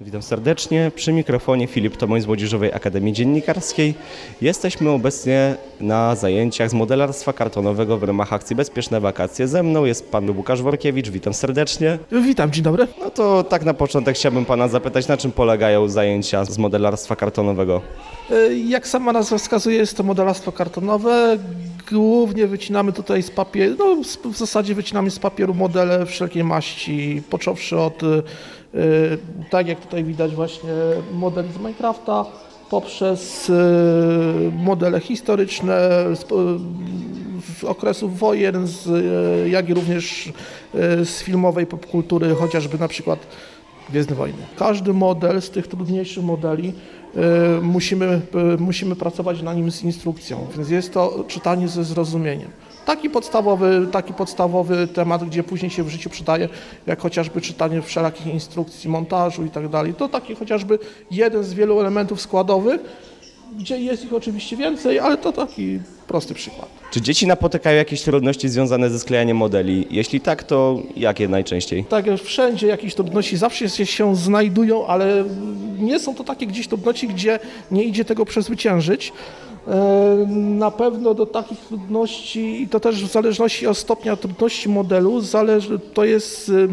Witam serdecznie. Przy mikrofonie Filip Tomoń z Młodzieżowej Akademii Dziennikarskiej. Jesteśmy obecnie na zajęciach z modelarstwa kartonowego w ramach akcji Bezpieczne Wakacje. Ze mną jest pan Łukasz Workiewicz. Witam serdecznie. Witam, dzień dobry. No to tak na początek chciałbym pana zapytać, na czym polegają zajęcia z modelarstwa kartonowego? E, Jak sama nazwa wskazuje, jest to modelarstwo kartonowe. Głównie wycinamy tutaj z papieru, no w zasadzie wycinamy z papieru modele wszelkiej maści, począwszy od, e, tak jak tutaj widać właśnie modeli z Minecrafta, poprzez e, modele historyczne z, okresów wojen, jak i również z filmowej popkultury, chociażby na przykład Gwiezdne Wojny. Każdy model z tych trudniejszych modeli y, musimy, y, musimy pracować na nim z instrukcją, więc jest to czytanie ze zrozumieniem. Taki podstawowy, taki podstawowy temat, gdzie później się w życiu przydaje, jak chociażby czytanie wszelakich instrukcji montażu i tak dalej. To taki chociażby jeden z wielu elementów składowych, gdzie jest ich oczywiście więcej, ale to taki prosty przykład. Czy dzieci napotykają jakieś trudności związane ze sklejaniem modeli? Jeśli tak, to jakie najczęściej? Tak jak wszędzie jakieś trudności zawsze się, się znajdują, ale nie są to takie gdzieś trudności, gdzie nie idzie tego przezwyciężyć. E, Na pewno do takich trudności, i to też w zależności od stopnia trudności modelu, zależy, to jest y,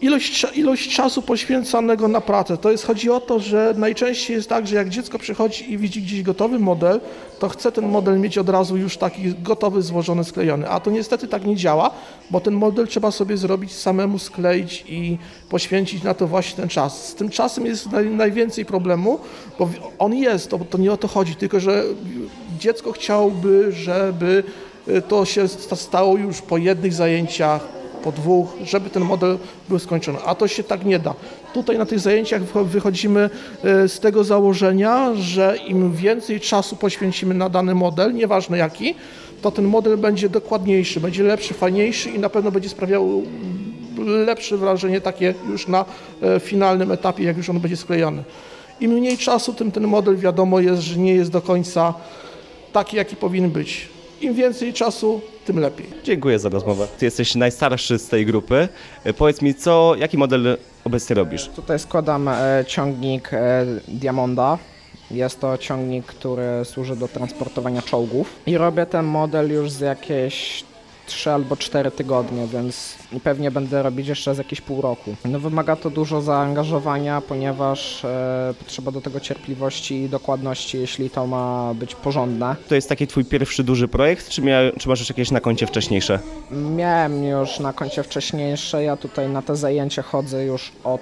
ilość, ilość czasu poświęcanego na pracę. To jest, chodzi o to, że najczęściej jest tak, że jak dziecko przychodzi i widzi gdzieś gotowy model, to chce ten model mieć od razu już taki gotowy, złożony, sklejony. A to niestety tak nie działa, bo ten model trzeba sobie zrobić samemu, skleić i poświęcić na to właśnie ten czas. Z tym czasem jest naj, najwięcej problemu, bo on jest, to, to nie o to chodzi, tylko że dziecko chciałoby, żeby y, to się sta- stało już po jednych zajęciach, po dwóch, żeby ten model był skończony. A to się tak nie da. Tutaj na tych zajęciach wycho- wychodzimy e, z tego założenia, że im więcej czasu poświęcimy na dany model, nieważne jaki, to ten model będzie dokładniejszy, będzie lepszy, fajniejszy i na pewno będzie sprawiał lepsze wrażenie takie już na e, finalnym etapie, jak już on będzie sklejony. Im mniej czasu, tym ten model wiadomo jest, że nie jest do końca taki, jaki powinien być. Im więcej czasu, tym lepiej. Dziękuję za rozmowę. Ty jesteś najstarszy z tej grupy. E, Powiedz mi, co, jaki model obecnie robisz? Tutaj składam e, ciągnik e, Diamonda. Jest to ciągnik, który służy do transportowania czołgów. I robię ten model już z jakieś 3 albo 4 tygodnie, więc pewnie będę robić jeszcze z jakieś pół roku. No wymaga to dużo zaangażowania, ponieważ e, potrzeba do tego cierpliwości i dokładności, jeśli to ma być porządne. To jest taki twój pierwszy duży projekt, czy, mia- czy masz już jakieś na koncie wcześniejsze? Miałem już na koncie wcześniejsze, ja tutaj na te zajęcia chodzę już od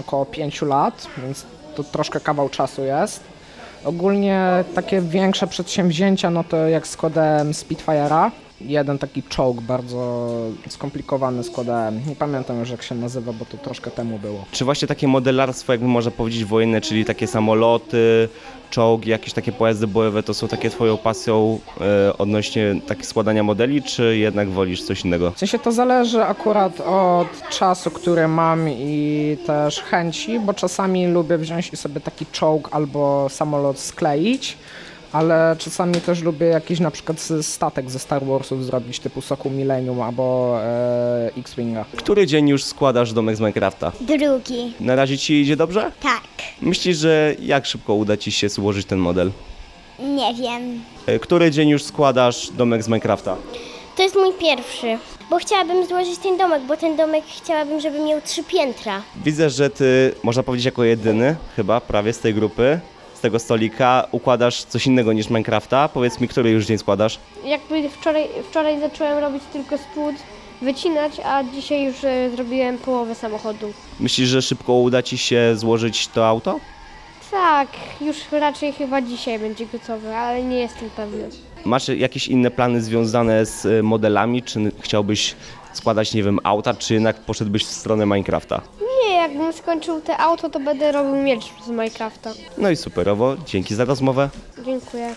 około 5 lat, więc to troszkę kawał czasu jest. Ogólnie takie większe przedsięwzięcia, no to jak składałem Spitfire'a, jeden taki czołg bardzo skomplikowany składałem. Nie pamiętam już jak się nazywa, bo to troszkę temu było. Czy właśnie takie modelarstwo, jakby można powiedzieć, wojenne, czyli takie samoloty, czołgi, jakieś takie pojazdy bojowe, to są takie twoją pasją e, odnośnie takich składania modeli, czy jednak wolisz coś innego? W sensie to zależy akurat od czasu, który mam i też chęci, bo czasami lubię wziąć i sobie taki czołg albo samolot skleić, ale czasami też lubię jakiś na przykład statek ze Star Warsów zrobić typu Soku Millennium albo e, X-Winga. Który dzień już składasz domek z Minecrafta? Drugi. Na razie ci idzie dobrze? Tak. Myślisz, że jak szybko uda ci się złożyć ten model? Nie wiem. E, Który dzień już składasz domek z Minecrafta? To jest mój pierwszy. Bo chciałabym złożyć ten domek, bo ten domek chciałabym, żeby miał trzy piętra. Widzę, że ty, można powiedzieć, jako jedyny chyba prawie z tej grupy, z tego stolika, układasz coś innego niż Minecrafta. Powiedz mi, który już dzień składasz? Jakby wczoraj, wczoraj zacząłem robić tylko spód, wycinać, a dzisiaj już e, zrobiłem połowę samochodu. Myślisz, że szybko uda ci się złożyć to auto? Tak, już raczej chyba dzisiaj będzie gotowy, ale nie jestem pewny. Masz jakieś inne plany związane z y, modelami? Czy chciałbyś składać, nie wiem, auta, czy jednak poszedłbyś w stronę Minecrafta? Jakbym skończył te auto, to będę robił miecz z Minecrafta. No i superowo, dzięki za rozmowę. Dziękuję.